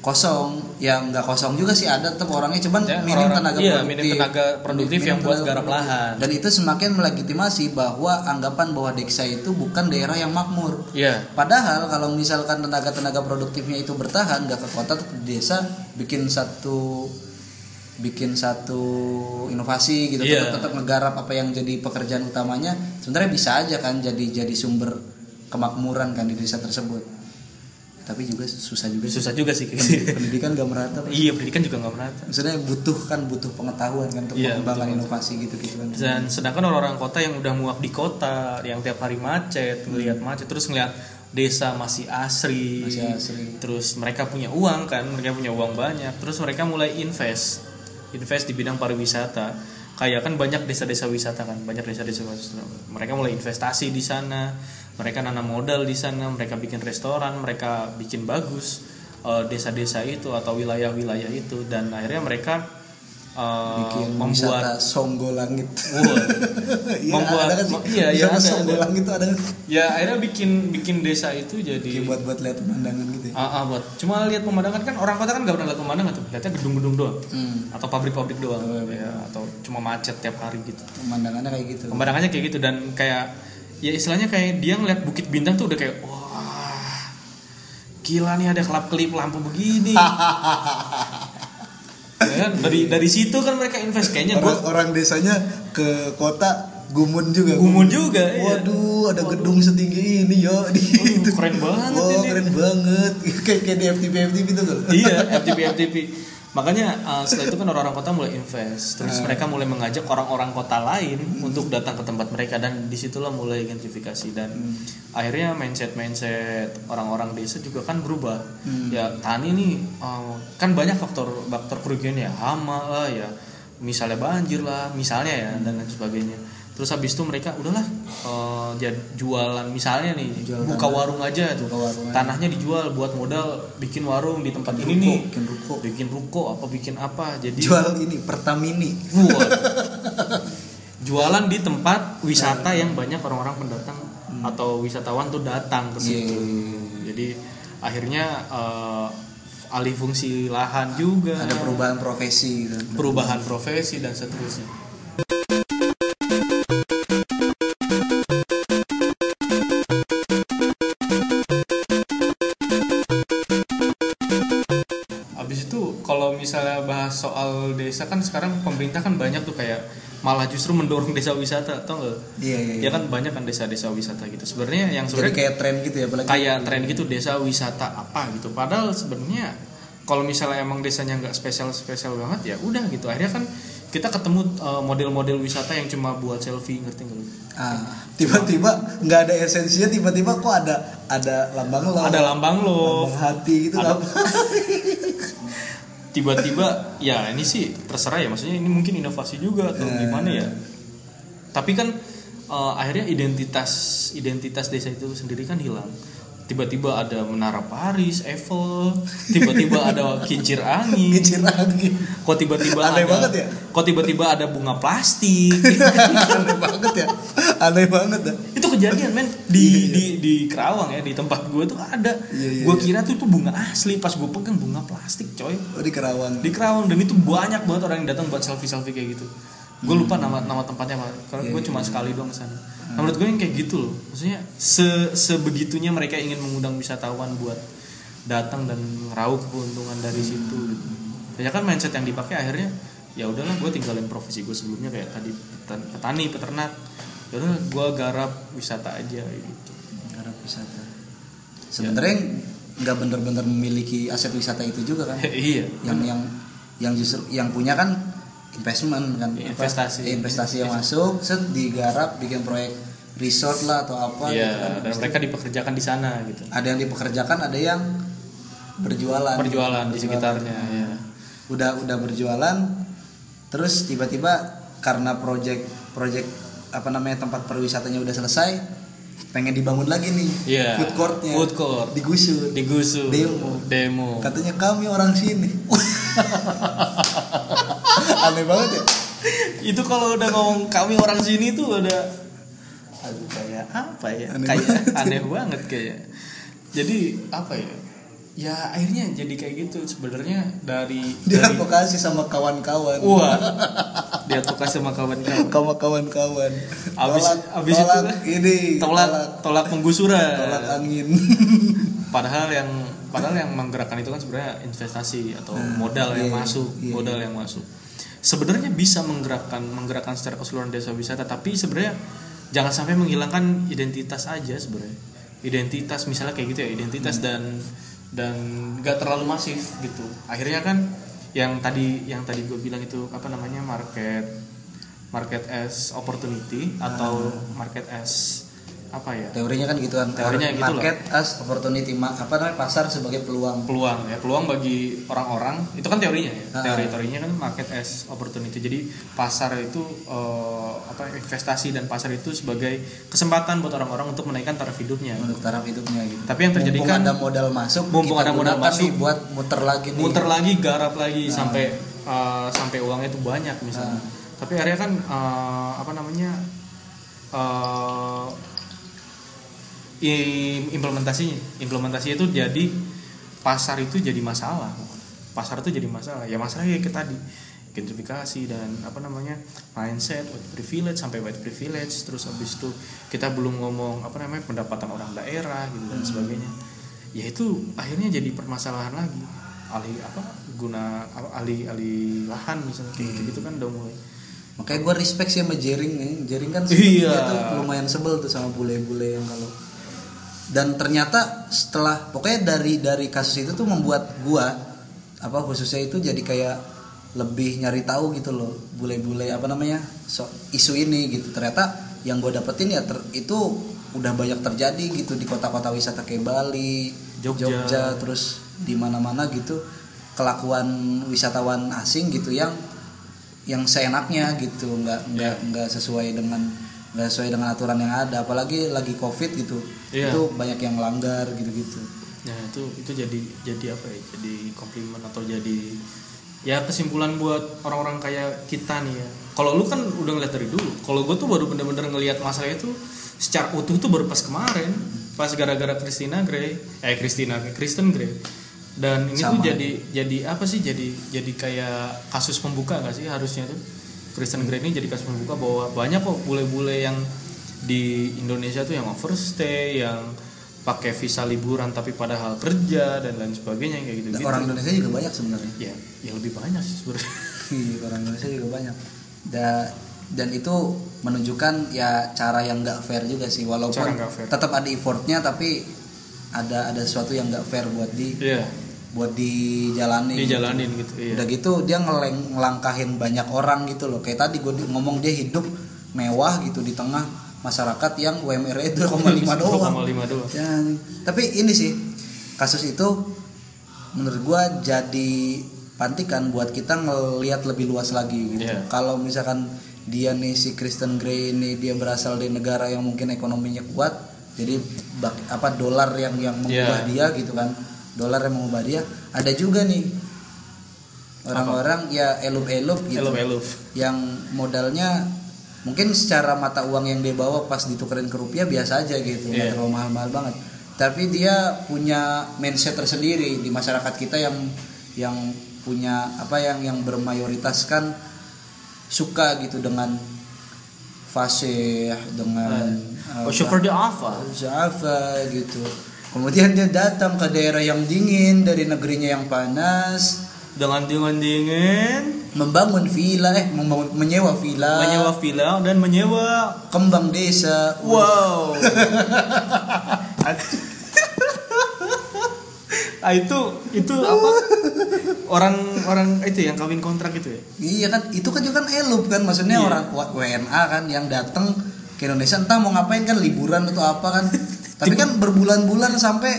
Kosong. Yang nggak kosong juga sih ada tetap orangnya cuman Ya, minim orang- tenaga iya, produktif. minim tenaga produktif Minim yang buat tenaga garap lahan. dan itu semakin melegitimasi bahwa anggapan bahwa desa itu bukan daerah yang makmur. Iya. Padahal kalau misalkan tenaga-tenaga produktifnya itu bertahan nggak ke kota tetap di desa bikin satu bikin satu inovasi gitu Iya. tetap tetap ngegarap apa yang jadi pekerjaan utamanya sebenarnya bisa aja kan jadi jadi sumber kemakmuran kan di desa tersebut tapi juga susah juga sih. susah juga sih. Pendidikan gak merata Pak. iya pendidikan juga nggak merata. Maksudnya butuh kan butuh pengetahuan kan untuk Iya, pengembangan inovasi gitu gitu kan. Dan sedangkan orang-orang kota yang udah muak di kota yang tiap hari macet ngelihat macet terus ngelihat desa masih asri, Masih asri. terus mereka punya uang kan mereka punya uang banyak terus mereka mulai invest. Invest di bidang pariwisata. Kayak kan banyak desa-desa wisata kan banyak desa-desa wisata. Mereka mulai investasi di sana mereka nanam modal di sana mereka bikin restoran mereka bikin bagus eh, desa-desa itu atau wilayah-wilayah itu. Dan akhirnya mereka eh, bikin membuat Songgo Langit. Wah, (laughs) Iya, Membuat- ada kan sih? iya, iya, ada, Songgo ada. Langit itu ada kan? Ya akhirnya bikin bikin desa itu jadi Kayak buat buat lihat pemandangan gitu ya? Ah, ah, buat cuma lihat pemandangan kan orang kota kan nggak pernah lihat pemandangan tuh. Lihatnya gedung-gedung doang. Hmm, atau pabrik-pabrik doang. Oh, ya, atau cuma macet tiap hari gitu. Pemandangannya kayak gitu. Pemandangannya kayak gitu dan kayak ya istilahnya kayak dia ngeliat bukit bintang tuh udah kayak wah gila nih ada kelap kelip lampu begini. (laughs) Ya kan? dari dari situ kan mereka invest. Kayaknya orang, gua orang desanya ke kota gumun juga. Gumun juga, iya. waduh ada gedung setinggi ini yo. Di (laughs) Waduh, keren banget Wah, ini. keren banget. (laughs) Kayak kayak di FTV FTV itu kan iya FTP FTP makanya uh, setelah itu kan orang-orang kota mulai invest. Terus mereka mulai mengajak orang-orang kota lain untuk datang ke tempat mereka. Dan di situlah mulai gentrifikasi. Dan akhirnya mindset mindset orang-orang desa juga kan berubah. Ya tani nih uh, kan banyak faktor faktor kerugian ya. Hama lah ya. Misalnya banjir lah misalnya ya dan lain sebagainya terus habis itu mereka udahlah uh, jualan misalnya nih Jual buka warung aja tuh. Buka warung aja. tanahnya dijual buat modal bikin warung di tempat Bikin ini ruko, nih bikin ruko. bikin ruko apa bikin apa jadi jual ini Pertamini. Wah. (laughs) jualan di tempat wisata yang banyak orang-orang pendatang atau wisatawan tuh datang ke situ. Iya. jadi akhirnya eh, alih fungsi lahan juga. Ada perubahan profesi gitu perubahan profesi dan seterusnya sekarang pemerintah kan banyak tuh kayak malah justru mendorong desa wisata tau nggak? iya iya, Ya iya. kan banyak kan desa-desa wisata gitu. Sebenarnya yang jadi sebenarnya kayak tren gitu ya apalagi kayak tren gitu desa wisata apa gitu. Padahal sebenarnya kalau misalnya emang desanya nggak spesial spesial banget ya udah gitu. Akhirnya kan kita ketemu eh, model-model wisata yang cuma buat selfie ngerti nggak lu? ah, tiba-tiba nggak ada esensinya tiba-tiba kok ada ada lambang lo Ada lambang lo, lambang hati gitu Ada- apa (laughs) tiba-tiba ya ini sih terserah ya. Maksudnya ini mungkin inovasi juga atau Eh. gimana ya. Tapi kan eh, akhirnya identitas identitas desa itu sendiri kan hilang tiba-tiba ada menara Paris Eiffel. Tiba-tiba ada kincir angin. Kincir angin. Kok tiba-tiba Aneh ada banget ya? kok tiba-tiba ada bunga plastik? (laughs) Aneh banget ya? Aneh banget dah itu kejadian men. Di di di Kerawang ya di tempat gue tuh ada. Iya, iya, gue iya. kira tuh itu bunga asli. Pas gue pegang bunga plastik coy. Oh di Kerawang. Di Kerawang. Dan itu banyak banget orang yang datang buat selfie selfie kayak gitu. Gue lupa nama nama tempatnya apa karena Iya, gue iya, cuma iya. sekali doang ke sana nah, menurut gue yang kayak gitu loh. Maksudnya se sebegitunya mereka ingin mengundang wisatawan buat datang dan ngeraup keuntungan dari situ gitu. ya kan mindset yang dipakai akhirnya ya udahlah gue tinggalin profesi gue sebelumnya kayak tadi petan- petani peternak. Ya udah gue garap wisata aja gitu. Garap wisata. Sebenarnya nggak bener-bener memiliki aset wisata itu juga kan? (laughs) Iya yang yang yang justru yang punya kan investment kan. Iya, apa, investasi. eh, investasi yang masuk set digarap bikin proyek resort lah atau apa Iya, gitu kan. dan mereka dipekerjakan di sana gitu. ada yang dipekerjakan ada yang berjualan perjualan di sekitarnya ya udah udah berjualan terus tiba-tiba karena project project apa namanya tempat perwisatanya udah selesai pengen dibangun lagi nih Iya. food courtnya. Food court. digusur. Digusur. Demo. demo. Katanya kami orang sini (laughs) aneh banget ya. Itu kalau udah ngomong kami orang sini tuh udah aduh kayak apa ya? Aneh kayak banget. aneh banget kayak. Jadi apa ya? Ya akhirnya jadi kayak gitu sebenarnya dari (laughs) dia dari advokasi sama kawan-kawan. Wah. (laughs) Dia advokasi sama kawan-kawan. Sama kawan-kawan. Abis- tolak, abis itu tolak kan? ini tolak tolak. penggusuran. Tolak angin. (laughs) Padahal yang padahal yang menggerakkan itu kan sebenarnya investasi atau modal yang iya, masuk iya. modal yang masuk sebenarnya bisa menggerakkan menggerakkan secara keseluruhan desa wisata tapi sebenarnya jangan sampai menghilangkan identitas aja sebenarnya identitas misalnya kayak gitu ya identitas Hmm. dan dan nggak terlalu masif gitu akhirnya kan yang tadi yang tadi gue bilang itu apa namanya market market as opportunity atau Ah. market as apa ya? Teorinya kan gitu kan Teorinya gitu loh. market as opportunity ma- apa namanya pasar sebagai peluang. Peluang ya. Peluang bagi orang-orang itu kan teorinya ya. Ah. teori teorinya kan market as opportunity. Jadi pasar itu eh, apa investasi dan pasar itu sebagai kesempatan buat orang-orang untuk menaikkan taraf hidupnya. Untuk taraf hidupnya gitu. Tapi yang terjadi mumpung kan- ada modal masuk mumpung ada modal masuk, nih buat muter lagi nih. Muter lagi garap lagi sampai eh, sampai uangnya itu banyak misalnya. Tapi akhirnya kan eh, apa namanya i- implementasinya. Implementasinya itu jadi pasar itu jadi masalah. Pasar itu jadi masalah. Ya masalahnya kayak tadi. Gentrifikasi dan apa namanya mindset white privilege sampai white privilege. Terus habis itu kita belum ngomong apa namanya pendapatan orang daerah gitu dan sebagainya. Ya itu akhirnya jadi permasalahan lagi. Alih apa guna alih alih lahan misalnya. Kayak gitu gitu kan udah mulai. Makanya gue respect sih sama Jering nih Jering kan Iya. tuh lumayan sebel tuh sama bule-bule yang kalau dan ternyata setelah pokoknya dari dari kasus itu tuh membuat gua apa khususnya itu jadi kayak lebih nyari tahu gitu loh bule-bule apa namanya so, isu ini gitu. Ternyata yang gue dapetin ya ter- itu udah banyak terjadi gitu di kota-kota wisata kayak Bali Jogja. terus di mana-mana gitu. Kelakuan wisatawan asing gitu yang yang seenaknya gitu nggak nggak nggak sesuai dengan nggak sesuai dengan aturan yang ada apalagi lagi covid gitu Iya. itu banyak yang melanggar gitu-gitu Nah itu itu jadi jadi apa ya? Jadi komplimen atau jadi ya kesimpulan buat orang-orang kayak kita nih ya. Kalau lu kan udah ngeliat dari dulu. Kalau gue tuh baru bener-bener ngelihat masalah itu secara utuh tuh baru pas kemarin, pas gara-gara Christina Grey, eh Christina Kristen Grey. Dan ini tuh Sama. jadi jadi apa sih? Jadi jadi kayak kasus pembuka gak sih harusnya tuh? Kristen Grey ini jadi kasus pembuka bahwa banyak kok bule-bule yang di Indonesia tuh yang overstay, yang pakai visa liburan tapi padahal kerja dan lain sebagainya kayak gitu gitu. orang Indonesia juga banyak sebenarnya ya, ya lebih banyak sih sebenarnya. Iya, orang Indonesia juga banyak Da- dan itu menunjukkan ya cara yang nggak fair juga sih walaupun fair. tetap ada effortnya tapi ada ada sesuatu yang nggak fair buat di Iya, buat dijalani dijalanin gitu. Iya. udah gitu dia ngeleng ngelangkahin banyak orang gitu loh kayak tadi gue ngomong dia hidup mewah gitu di tengah masyarakat yang UMR itu 2,5 (laughs) doang 2,5 doang. Ya, tapi ini sih kasus itu menurut gua jadi pantikan buat kita ngelihat lebih luas lagi gitu. Iya. Kalau misalkan dia nih si Kristen Grey ini dia berasal dari negara yang mungkin ekonominya kuat, jadi bak- apa dolar yang yang mengubah Iya. dia gitu kan. Dolar yang mengubah dia. Ada juga nih orang-orang ya elup-elup gitu Eluf-eluf. yang modalnya mungkin secara mata uang yang dia bawa pas ditukerin ke rupiah biasa aja gitu nggak Iya. terlalu mahal-mahal banget tapi dia punya mindset tersendiri di masyarakat kita yang yang punya apa yang yang bermayoritas kan suka gitu dengan fasih dengan Oh, apa, seperti apa? Java gitu kemudian dia datang ke daerah yang dingin dari negerinya yang panas Dengan dengan dingin, membangun villa eh membangun menyewa villa menyewa villa dan menyewa kembang desa Wow. (laughs) ah itu itu apa? Orang-orang itu yang kawin kontrak itu ya. iya kan itu kan juga kan elup kan maksudnya Iya. orang WNA kan yang datang ke Indonesia entah mau ngapain kan liburan atau apa kan (laughs) tapi kan berbulan-bulan sampai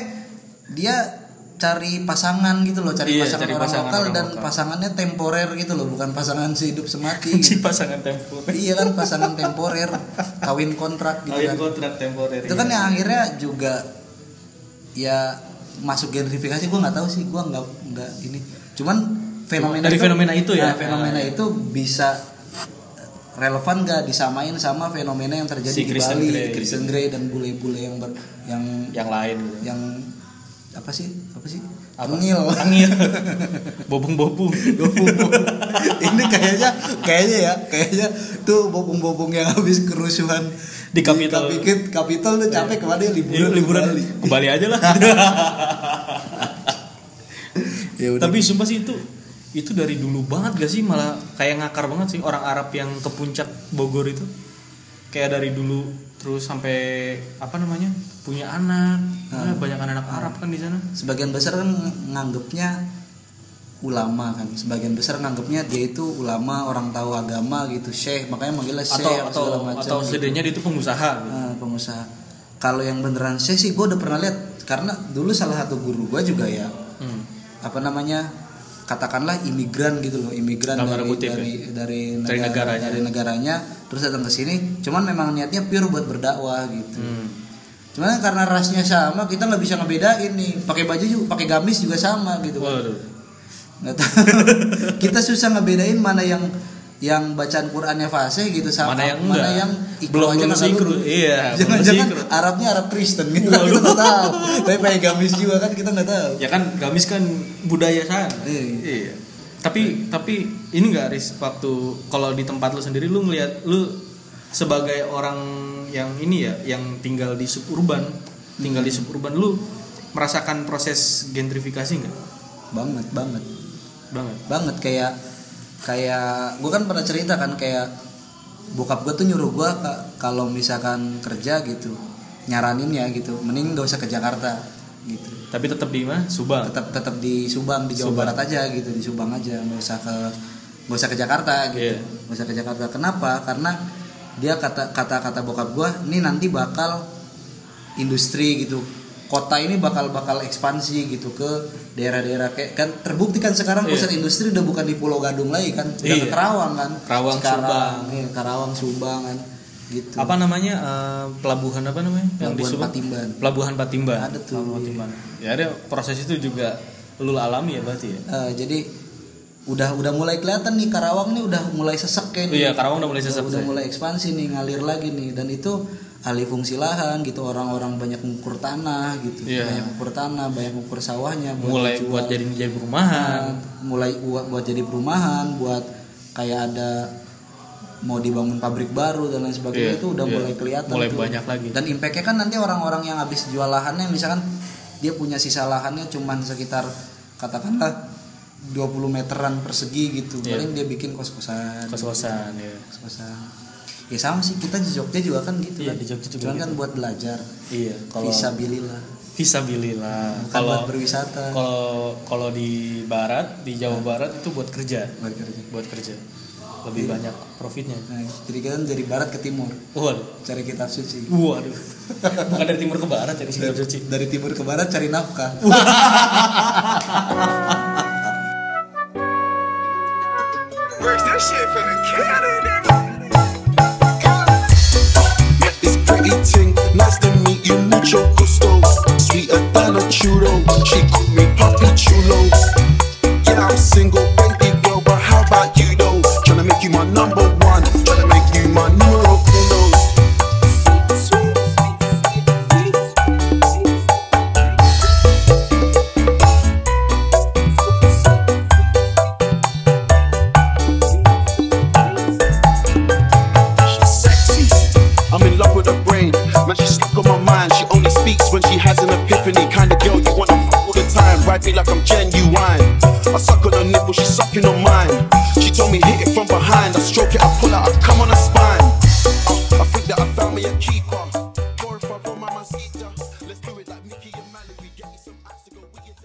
dia cari pasangan gitu loh cari Iya, pasangan cari orang pasangan lokal orang dan lokal. pasangannya temporer gitu loh bukan pasangan sehidup semati (laughs) Si pasangan tempo. iya kan pasangan temporer kawin kontrak gitu Kawin kan kontrak temporer. itu kan yang akhirnya juga ya masuk gentrifikasi gue nggak tahu sih gue nggak nggak ini cuman fenomena Dari fenomena itu ya? nah, fenomena Ah, itu bisa relevan gak disamain sama fenomena yang terjadi Si di Kristen Bali Grey. Kristen Grey dan bule-bule yang ber, yang yang lain gitu. yang apa sih apa sih Apa? Tengil. Tengil. (laughs) Bobong-bobong. ini kayaknya kayaknya ya kayaknya tuh bobong-bobong yang habis kerusuhan Di Capitol. Kapit Capitol tuh capek ke mana dia liburan, ke liburan Bali. ke Bali aja lah. (laughs) ya udah Tapi sumpah sih itu itu dari dulu banget gak sih malah kayak ngakar banget sih orang Arab yang ke puncak Bogor itu kayak dari dulu terus sampai apa namanya punya anak Ah. Nah, banyak anak Arab kan di sana sebagian besar kan nganggepnya ulama kan sebagian besar nganggepnya dia itu ulama orang tahu agama gitu syekh makanya manggilnya syekh atau atau segala macam atau gitu. dia itu pengusaha gitu. Nah, pengusaha kalau yang beneran saya sih gue udah pernah lihat karena dulu salah satu guru gue juga ya Hmm. apa namanya katakanlah imigran gitu loh imigran tanda dari, kutip ya. dari dari Dari negara negaranya. dari negaranya terus datang ke sini cuman memang niatnya pure buat berdakwah gitu Hmm. cuman karena rasnya sama kita nggak bisa ngebedain nih pakai baju juga pakai gamis juga sama gitu kan Waduh. nggak tahu (laughs) kita susah ngebedain mana yang yang bacaan Qurannya fasih gitu sama Mana yang mana enggak. yang Belum- aja belum sinkro. Iya, (laughs) jangan-jangan. Arabnya Arab Kristen gitu kita nggak tahu tapi pakai gamis juga kan kita nggak tahu Ya kan gamis kan budaya sana. Iya. Iya. Tapi tapi ini nggak Riz waktu kalau di tempat lu sendiri lu ngelihat lu sebagai orang yang ini ya yang tinggal di suburban, tinggal di Hmm. suburban lu merasakan proses gentrifikasi nggak? banget banget Banget. banget kayak kayak gue kan pernah cerita kan kayak bokap gue tuh nyuruh gue kalau misalkan kerja gitu nyaranin ya gitu mending gak usah ke Jakarta gitu Tapi tetap di mana? Subang. tetap tetap di Subang di Jawa Subang. Barat aja gitu di Subang aja nggak usah ke nggak usah ke Jakarta gitu nggak usah ke Jakarta kenapa karena dia kata kata kata bokap gue ini nanti bakal industri gitu kota ini bakal bakal ekspansi gitu ke daerah-daerah kayak kan terbukti kan sekarang Iya. pusat industri udah bukan di Pulau Gadung lagi kan udah Iya. ke Karawang kan Karawang, sekarang Subang. iya, Karawang Subang kan gitu Apa namanya? eh, pelabuhan apa namanya? Yang di Pelabuhan Subang? Patimban. Pelabuhan Patimban. Ada tuh, Pelabuhan iya. Patimban. Ya ada proses itu juga lu alami ya berarti ya. Eh, jadi udah udah mulai kelihatan nih Karawang nih udah mulai sesek kayak. Iya, Karawang udah mulai sesek, udah, Say. mulai ekspansi nih ngalir lagi nih dan itu alih fungsi lahan gitu orang-orang banyak mengukur tanah gitu Iya. banyak mengukur tanah banyak mengukur sawahnya buat Mulai dijual. buat jadi jadi perumahan. Nah, mulai buat buat jadi perumahan buat kayak ada mau dibangun pabrik baru dan lain sebagainya Iya, itu udah iya. mulai kelihatan Mulai tuh. banyak lagi. dan impactnya kan nanti orang-orang yang habis jual lahannya misalkan dia punya sisa lahannya cuman sekitar katakanlah 20 meteran persegi gitu Iya. paling dia bikin kos-kosan Kos-kosan ya. kos-kosan ya sama sih kita di Jogja juga kan gitu Iya, kan di Jogja juga cuman gitu. kan buat belajar Iya, kalau visabilillah Visabilillah. bukan Kalau buat berwisata kalau kalau di barat, di Jawa Barat itu buat kerja, buat kerja buat kerja. Lebih banyak profitnya. nah, jadi kita dari barat ke timur Waduh. cari kitab suci Waduh. (laughs) Bukan dari timur ke barat jadi dari, suci. dari timur ke barat cari nafkah (laughs) Where's that shit from the Canada? She called me Papi Chulo. Yeah, I'm single, baby girl, but how about you though? Tryna make you my number